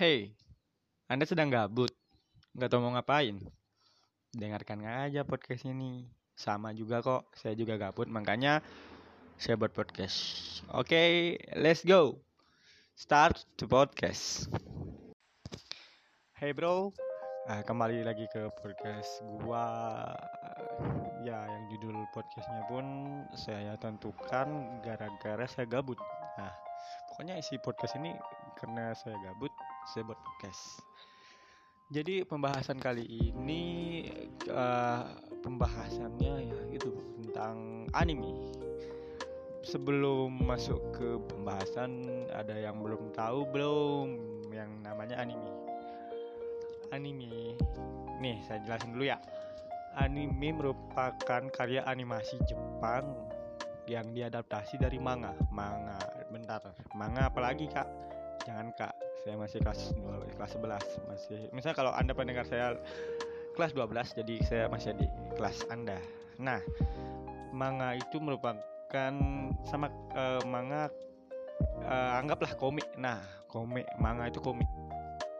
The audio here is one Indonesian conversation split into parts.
Hey, Anda sedang gabut? Nggak tahu mau ngapain? Dengarkan aja podcast ini. Sama juga kok, saya juga gabut, makanya saya buat podcast. Oke, let's go. Start the podcast. Hey bro, Ah, kembali lagi ke podcast gua. Ya, yang judul podcastnya pun saya tentukan gara-gara saya gabut. Nah, pokoknya isi podcast ini karena saya gabut, saya buat podcast. Jadi pembahasan kali ini eh, pembahasannya ya gitu tentang anime. Sebelum masuk ke pembahasan, ada yang belum tahu belum yang namanya anime? Anime, nih saya jelasin dulu ya. Anime merupakan karya animasi Jepang yang diadaptasi dari manga. Manga, bentar, manga apalagi kak? Jangan kak, saya masih kelas 2, kelas 11 masih. Misalnya kalau anda pendengar saya kelas 12, jadi saya masih di kelas anda. Nah, manga itu merupakan sama eh, manga eh, anggaplah komik. Nah, komik manga itu komik.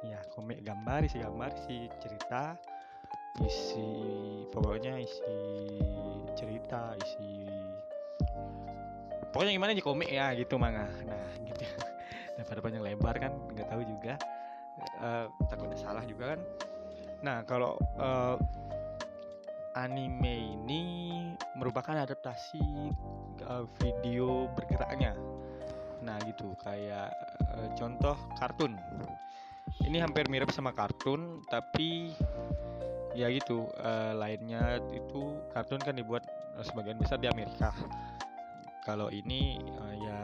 Ya, komik gambar isi gambar isi cerita isi pokoknya isi cerita isi pokoknya gimana di komik ya gitu manga nah gitu daripada panjang lebar kan nggak tahu juga. Eh, takutnya salah juga kan. Nah kalau eh, anime ini merupakan adaptasi eh, video bergeraknya. Nah gitu. Kayak eh, contoh kartun. Ini hampir mirip sama kartun tapi ya gitu eh, lainnya itu kartun kan dibuat sebagian besar di Amerika. Kalau ini eh, ya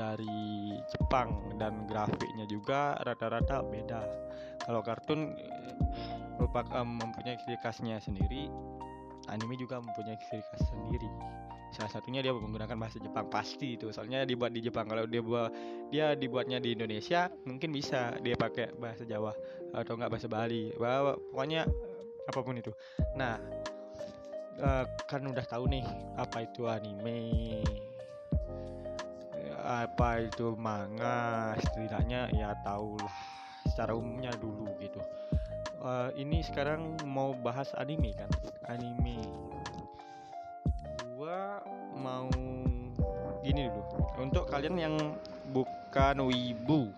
dari Jepang dan grafiknya juga rata-rata beda. Kalau kartun eh, merupakan mempunyai ciri khasnya sendiri anime juga mempunyai ciri khas sendiri. Salah satunya dia menggunakan bahasa Jepang pasti itu. Soalnya dibuat di Jepang kalau dia buat dia dibuatnya di Indonesia mungkin bisa dia pakai bahasa Jawa atau enggak bahasa Bali. Wah, pokoknya apa pun itu. Nah eh, kan udah tahu nih apa itu anime apa itu manga setidaknya ya tahu lah secara umumnya dulu gitu. Eh, ini sekarang mau bahas anime kan? Anime. Gua mau gini dulu. Untuk kalian yang bukan wibu.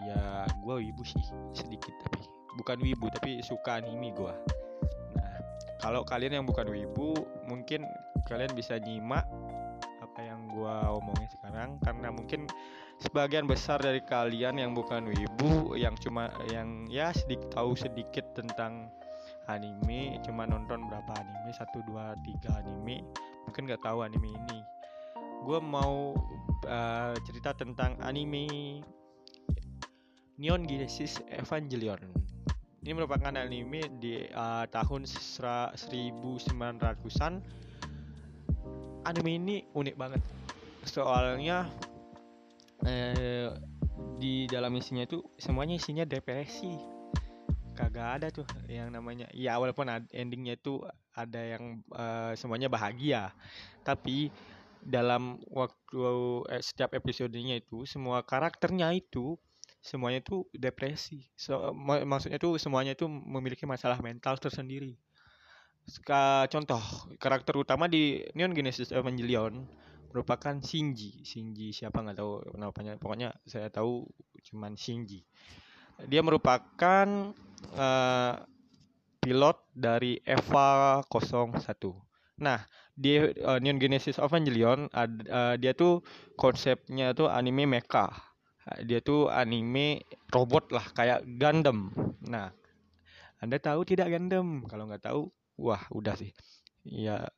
Ya gua wibu sih sedikit tapi. Bukan wibu tapi suka anime gua. Nah kalau kalian yang bukan wibu mungkin kalian bisa nyimak gua omongin sekarang karena mungkin sebagian besar dari kalian yang bukan wibu yang cuma yang ya sedikit tahu sedikit tentang anime cuma nonton berapa anime satu dua tiga anime mungkin nggak tahu anime ini. Gue mau uh, cerita tentang anime Neon Genesis Evangelion. Ini merupakan anime di uh, tahun sera- 1900-an anime ini unik banget soalnya eh, di dalam isinya itu semuanya isinya depresi. Kagak ada tuh yang namanya ya walaupun endingnya itu ada yang eh, semuanya bahagia. Tapi dalam waktu eh, setiap episodenya itu semua karakternya itu semuanya itu depresi. So, mak- maksudnya itu semuanya itu memiliki masalah mental tersendiri. Ska, contoh karakter utama di Neon Genesis Evangelion merupakan Shinji. Shinji siapa nggak tahu namanya. Pokoknya saya tahu cuman Shinji. Dia merupakan eh, pilot dari Eva 01. Nah, di eh, Neon Genesis Evangelion ad- eh, dia tuh konsepnya tuh anime mecha. Dia tuh anime robot lah kayak Gundam. Nah, Anda tahu tidak Gundam? Kalau nggak tahu, wah udah sih. Ya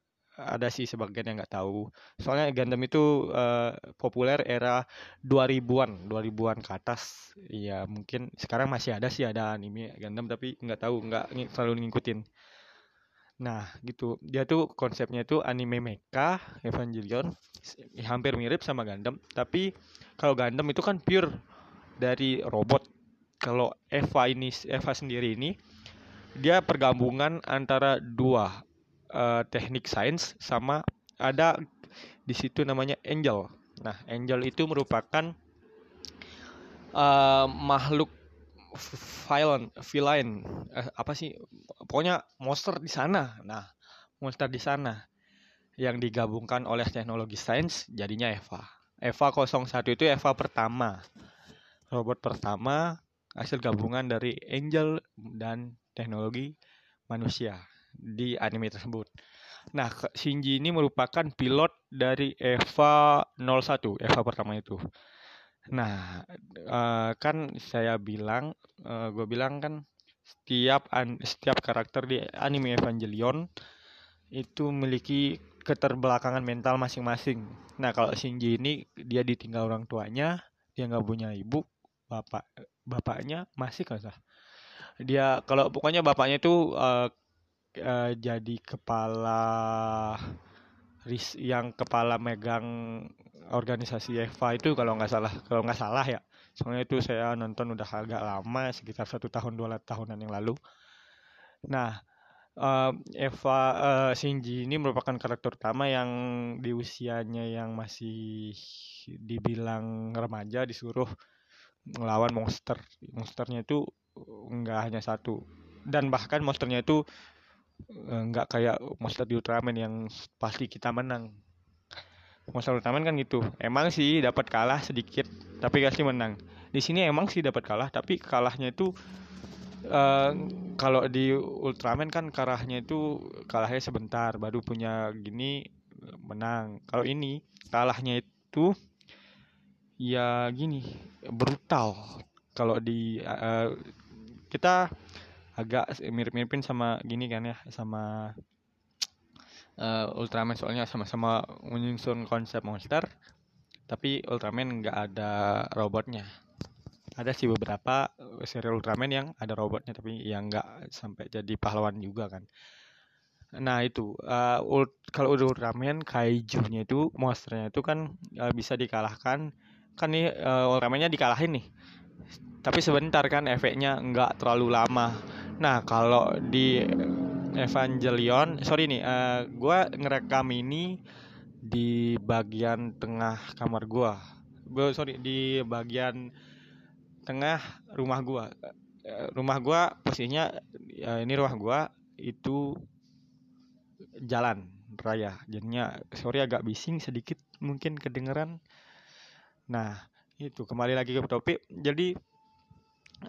ada sih sebagian yang nggak tahu. Soalnya Gundam itu eh, populer era 2000-an, 2000-an ke atas. Ya mungkin sekarang masih ada sih ada anime Gundam tapi nggak tahu, nggak selalu ngikutin. Nah, gitu. Dia tuh konsepnya tuh anime mecha Evangelion hampir mirip sama Gundam, tapi kalau Gundam itu kan pure dari robot. Kalau Eva ini Eva sendiri ini dia pergabungan antara dua eh, teknik sains sama ada di situ namanya angel. Nah, angel itu merupakan uh, makhluk violent villain. Uh, apa sih? Pokoknya monster di sana. Nah monster di sana yang digabungkan oleh teknologi sains jadinya Eva. Eva 01 itu Eva pertama. Robot pertama hasil gabungan dari Angel dan teknologi manusia di anime tersebut. Nah, Shinji ini merupakan pilot dari Eva 01, Eva pertama itu. Nah, uh, kan saya bilang, eh, gue bilang kan setiap setiap karakter di anime Evangelion itu memiliki keterbelakangan mental masing-masing. Nah, kalau Shinji ini dia ditinggal orang tuanya, dia nggak punya ibu, bapak bapaknya masih kan sah. Dia kalau pokoknya bapaknya itu uh, uh, jadi kepala ris yang kepala megang organisasi Eva itu kalau nggak salah kalau nggak salah ya. Soalnya itu saya nonton udah agak lama sekitar satu tahun dua tahunan yang lalu. Nah uh, Eva uh, Shinji ini merupakan karakter utama yang di usianya yang masih dibilang remaja disuruh melawan monster. Monsternya itu nggak hanya satu. Dan bahkan monsternya itu nggak kayak monster di Ultraman yang pasti kita menang. Monster Ultraman kan gitu. Emang sih dapat kalah sedikit tapi pasti menang. Di sini emang sih dapat kalah tapi kalahnya itu uh, kalau di Ultraman kan kalahnya itu kalahnya sebentar baru punya gini menang. Kalau ini kalahnya itu ya gini brutal. Kalau di uh, kita agak mirip-miripin sama gini kan ya sama uh, Ultraman. Soalnya sama-sama menyusun konsep monster tapi Ultraman nggak ada robotnya. Ada sih beberapa serial Ultraman yang ada robotnya tapi yang nggak sampai jadi pahlawan juga kan. Nah itu uh, ult kalau Ultraman kaijunya itu monsternya itu kan uh, bisa dikalahkan. Kan nih uh, Ultramannya dikalahin nih tapi sebentar kan efeknya nggak terlalu lama. Nah kalau di Evangelion sorry nih uh, eh, gue ngerekam ini di bagian tengah kamar gue gue sorry di bagian tengah rumah gue uh, rumah gue posisinya uh, ini rumah gue itu jalan raya. Jadinya sorry agak bising sedikit mungkin kedengeran. Nah itu kembali lagi ke topik. Jadi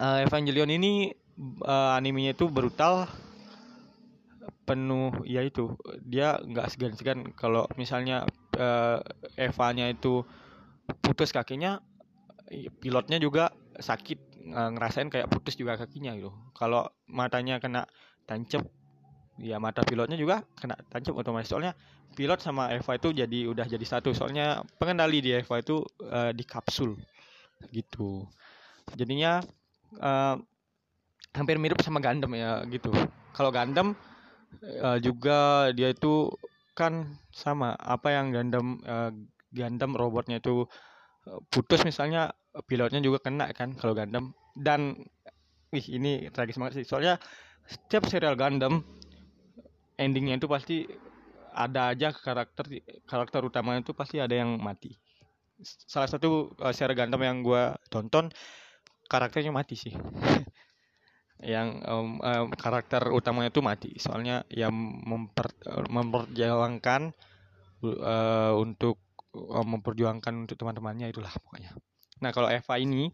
uh, Evangelion ini uh, animenya itu brutal penuh ya itu dia nggak segan-segan. Kalau misalnya uh, Evanya itu putus kakinya pilotnya juga sakit uh, ngerasain kayak putus juga kakinya gitu. Kalau matanya kena tancap ya mata pilotnya juga kena tancap otomatis. Soalnya pilot sama Eva itu jadi udah jadi satu. Soalnya pengendali di Eva itu uh, di kapsul. Gitu. Jadinya uh, hampir mirip sama Gundam ya gitu. Kalau Gundam uh, juga dia itu kan sama. Apa yang Gundam uh, Gundam robotnya itu putus misalnya pilotnya juga kena kan kalau Gundam. Dan wih ini tragis banget sih. Soalnya setiap serial Gundam endingnya itu pasti ada aja karakter karakter utamanya itu pasti ada yang mati. Salah satu uh, Gundam yang gue tonton karakternya mati sih. Yang um, um, karakter utamanya itu mati. Soalnya yang memper, memperjuangkan uh, untuk uh, memperjuangkan untuk teman-temannya itulah pokoknya. Nah kalau Eva ini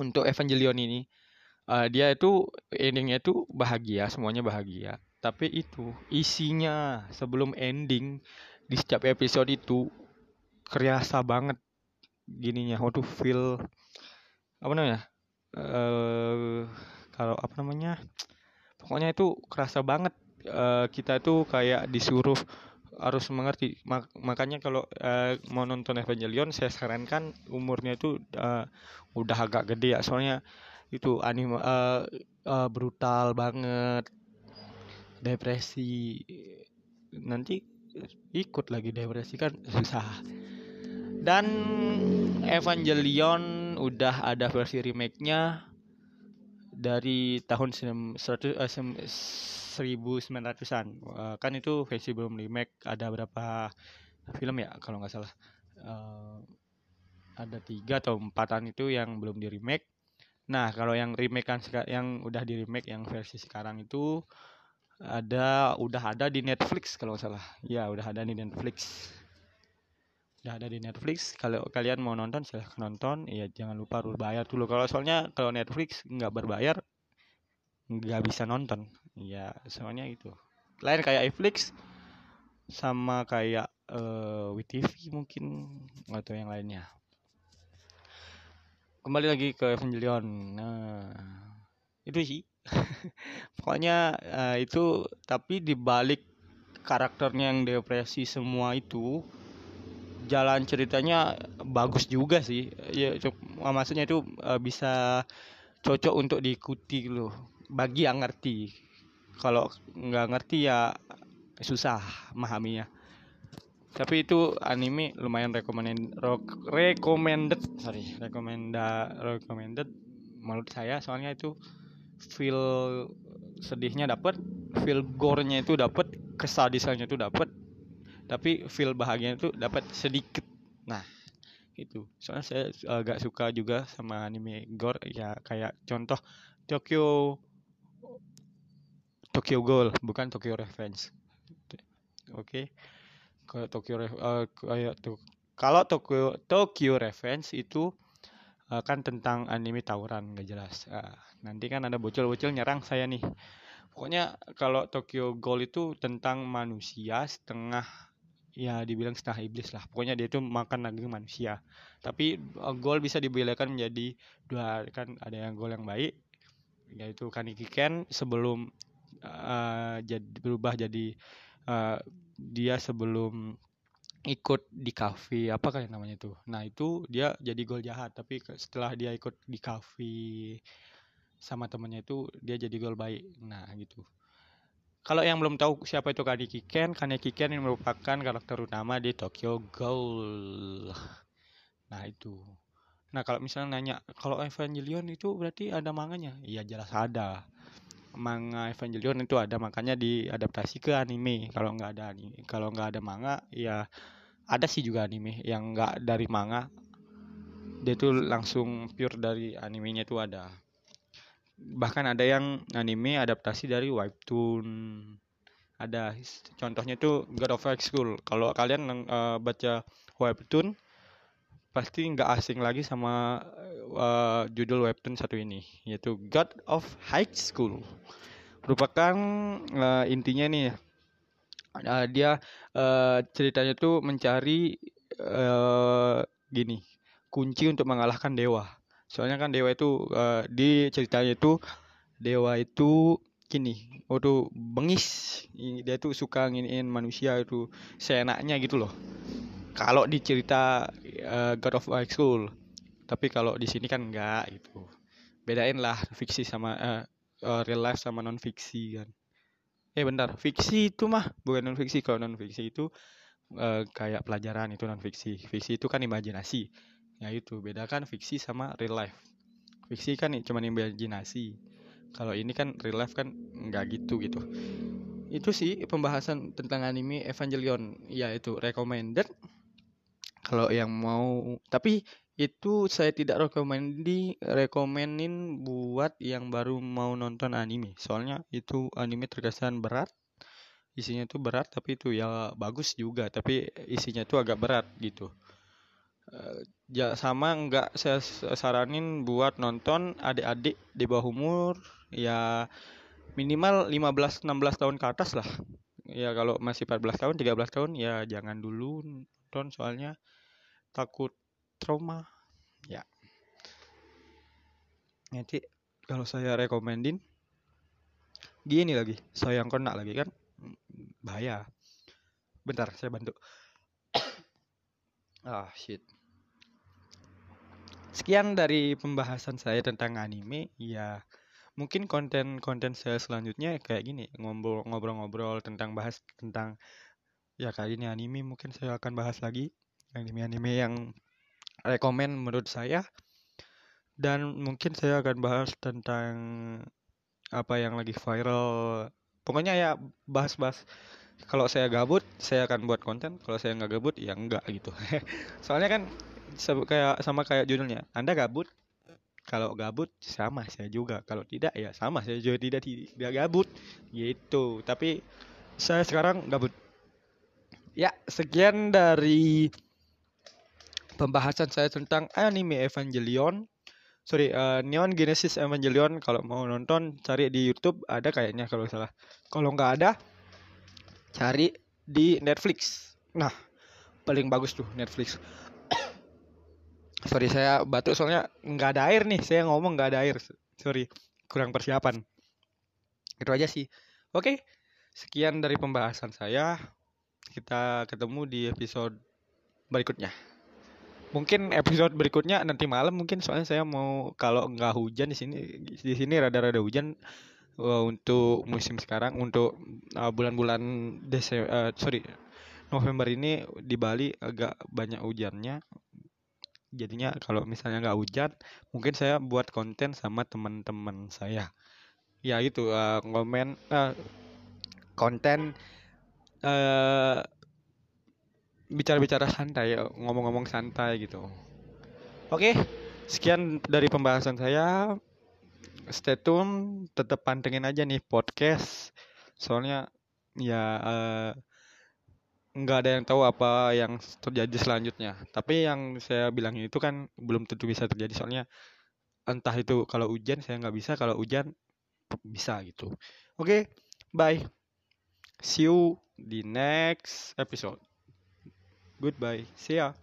untuk Evangelion ini uh, dia itu endingnya itu bahagia semuanya bahagia tapi itu isinya sebelum ending di setiap episode itu kerasa banget gininya. Waktu feel apa namanya uh, kalau apa namanya pokoknya itu kerasa banget. Uh, kita itu kayak disuruh harus mengerti. Mak makanya kalau uh, mau nonton Evangelion saya sarankan umurnya itu uh, udah agak gede ya. Soalnya itu anime uh, uh, brutal banget depresi nanti ikut lagi depresi kan susah dan Evangelion udah ada versi remake-nya dari tahun 100, uh, 1900-an. Uh, kan itu versi belum remake, ada berapa film ya kalau nggak salah. Uh, ada tiga atau empatan itu yang belum di remake nah kalau yang remake kan yang udah di remake yang versi sekarang itu ada udah ada di Netflix kalau nggak salah. Ya udah ada di Netflix. Udah ada di Netflix. Kalau kalian mau nonton silahkan nonton. Ya jangan lupa harus bayar dulu. Kalau soalnya kalau Netflix nggak berbayar nggak bisa nonton. Ya soalnya itu. Lain kayak Netflix sama kayak uh, eh, WTV mungkin atau yang lainnya. Kembali lagi ke Evangelion. Nah itu sih pokoknya uh, itu tapi dibalik karakternya yang depresi semua itu jalan ceritanya bagus juga sih. Ya maksudnya itu uh, bisa cocok untuk diikuti loh. Bagi yang ngerti. Kalau nggak ngerti ya susah memahaminya. Tapi itu anime lumayan recommended recommended. Sorry recommended recommended menurut saya. Soalnya itu feel sedihnya dapat feel gore-nya itu dapat kesadisannya itu dapat tapi feel bahagia itu dapat sedikit. Nah itu. Soalnya saya agak suka juga sama anime gore ya kayak contoh Tokyo Tokyo Ghoul bukan Tokyo Revenge. Oke. Okay. kalau Tokyo uh, kayak kalau Tokyo Tokyo Revenge itu uh, kan tentang anime tawuran nggak jelas. Uh, nanti kan ada bocil-bocil nyerang saya nih. Pokoknya kalau Tokyo Ghoul itu tentang manusia setengah ya dibilang setengah iblis lah. Pokoknya dia itu makan daging manusia. Tapi uh, gol bisa dibedakan menjadi dua kan ada yang gol yang baik yaitu Kaneki Ken sebelum uh, jadi berubah jadi uh, dia sebelum ikut di kafe apa kayak namanya itu nah itu dia jadi gol jahat tapi setelah dia ikut di kafe sama temennya itu dia jadi gol baik nah gitu kalau yang belum tahu siapa itu Kaneki Ken, Kaneki Ken ini merupakan karakter utama di Tokyo Ghoul. Nah itu. Nah kalau misalnya nanya, kalau Evangelion itu berarti ada manganya? Iya jelas ada. Manga Evangelion itu ada, makanya diadaptasi ke anime. Kalau nggak ada anime, kalau nggak ada manga, ya ada sih juga anime yang nggak dari manga. Dia tuh langsung pure dari animenya tuh ada bahkan ada yang anime adaptasi dari webtoon ada contohnya itu God of High School kalau kalian uh, baca webtoon pasti nggak asing lagi sama uh, judul webtoon satu ini yaitu God of High School. Merupakan uh, intinya nih uh, dia uh, ceritanya tuh mencari uh, gini kunci untuk mengalahkan dewa. Soalnya kan dewa itu uh, di ceritanya itu dewa itu gini waktu bengis. Dia tuh suka nginin manusia itu seenaknya gitu loh kalau di cerita uh, God of High School tapi kalau di sini kan enggak gitu. Bedain lah fiksi sama uh, uh, real life sama non fiksi kan. Eh bentar fiksi itu mah bukan non fiksi kalau non fiksi itu uh, kayak pelajaran itu non fiksi fiksi itu kan imajinasi. Ya itu. Bedakan fiksi sama real life. Fiksi kan cuma imajinasi. Kalau ini kan real life kan nggak gitu gitu. Itu sih pembahasan tentang anime Evangelion ya itu recommended kalau yang mau tapi itu saya tidak rekomendi rekomenin buat yang baru mau nonton anime soalnya itu anime terkesan berat isinya tuh berat tapi itu ya bagus juga tapi isinya tuh agak berat gitu Uh, ya sama nggak saya saranin buat nonton adik-adik di bawah umur ya minimal 15 16 tahun ke atas lah. Ya kalau masih 14 tahun, 13 tahun ya jangan dulu nonton soalnya takut trauma. Ya. Nanti kalau saya rekomendin gini lagi, saya yang kena lagi kan bahaya. Bentar, saya bantu. ah, shit. Sekian dari pembahasan saya tentang anime. Ya, mungkin konten-konten saya selanjutnya kayak gini, ngobrol-ngobrol tentang bahas tentang ya kayak ini anime mungkin saya akan bahas lagi anime-anime yang rekomend menurut saya dan mungkin saya akan bahas tentang apa yang lagi viral pokoknya ya bahas-bahas kalau saya gabut saya akan buat konten kalau saya nggak gabut ya enggak gitu soalnya kan kayak sama kayak judulnya. Anda gabut? Kalau gabut sama saya juga. Kalau tidak ya sama saya juga tidak tidak gabut. Gitu. Tapi saya sekarang gabut. Ya, sekian dari pembahasan saya tentang anime Evangelion. Sorry, uh, Neon Genesis Evangelion. Kalau mau nonton, cari di YouTube. Ada kayaknya kalau salah. Kalau nggak ada, cari di Netflix. Nah, paling bagus tuh Netflix. Sorry saya batuk soalnya nggak ada air nih. Saya ngomong nggak ada air. Sorry, kurang persiapan. Itu aja sih. Oke, sekian dari pembahasan saya. Kita ketemu di episode berikutnya. Mungkin episode berikutnya nanti malam mungkin soalnya saya mau kalau nggak hujan di sini di sini rada-rada hujan uh, untuk musim sekarang untuk uh, bulan-bulan Desember uh, sorry November ini di Bali agak banyak hujannya. Jadinya kalau misalnya nggak hujan mungkin saya buat konten sama teman-teman saya. Ya itu uh, komen uh, konten bicara-bicara santai ngomong-ngomong santai gitu oke sekian dari pembahasan saya stay tune tetap pantengin aja nih podcast soalnya ya uh, nggak ada yang tahu apa yang terjadi selanjutnya. Tapi yang saya bilang itu kan belum tentu bisa terjadi soalnya entah itu kalau hujan saya nggak bisa, kalau hujan bisa gitu. Oke, bye. See you di next episode. Goodbye. See ya.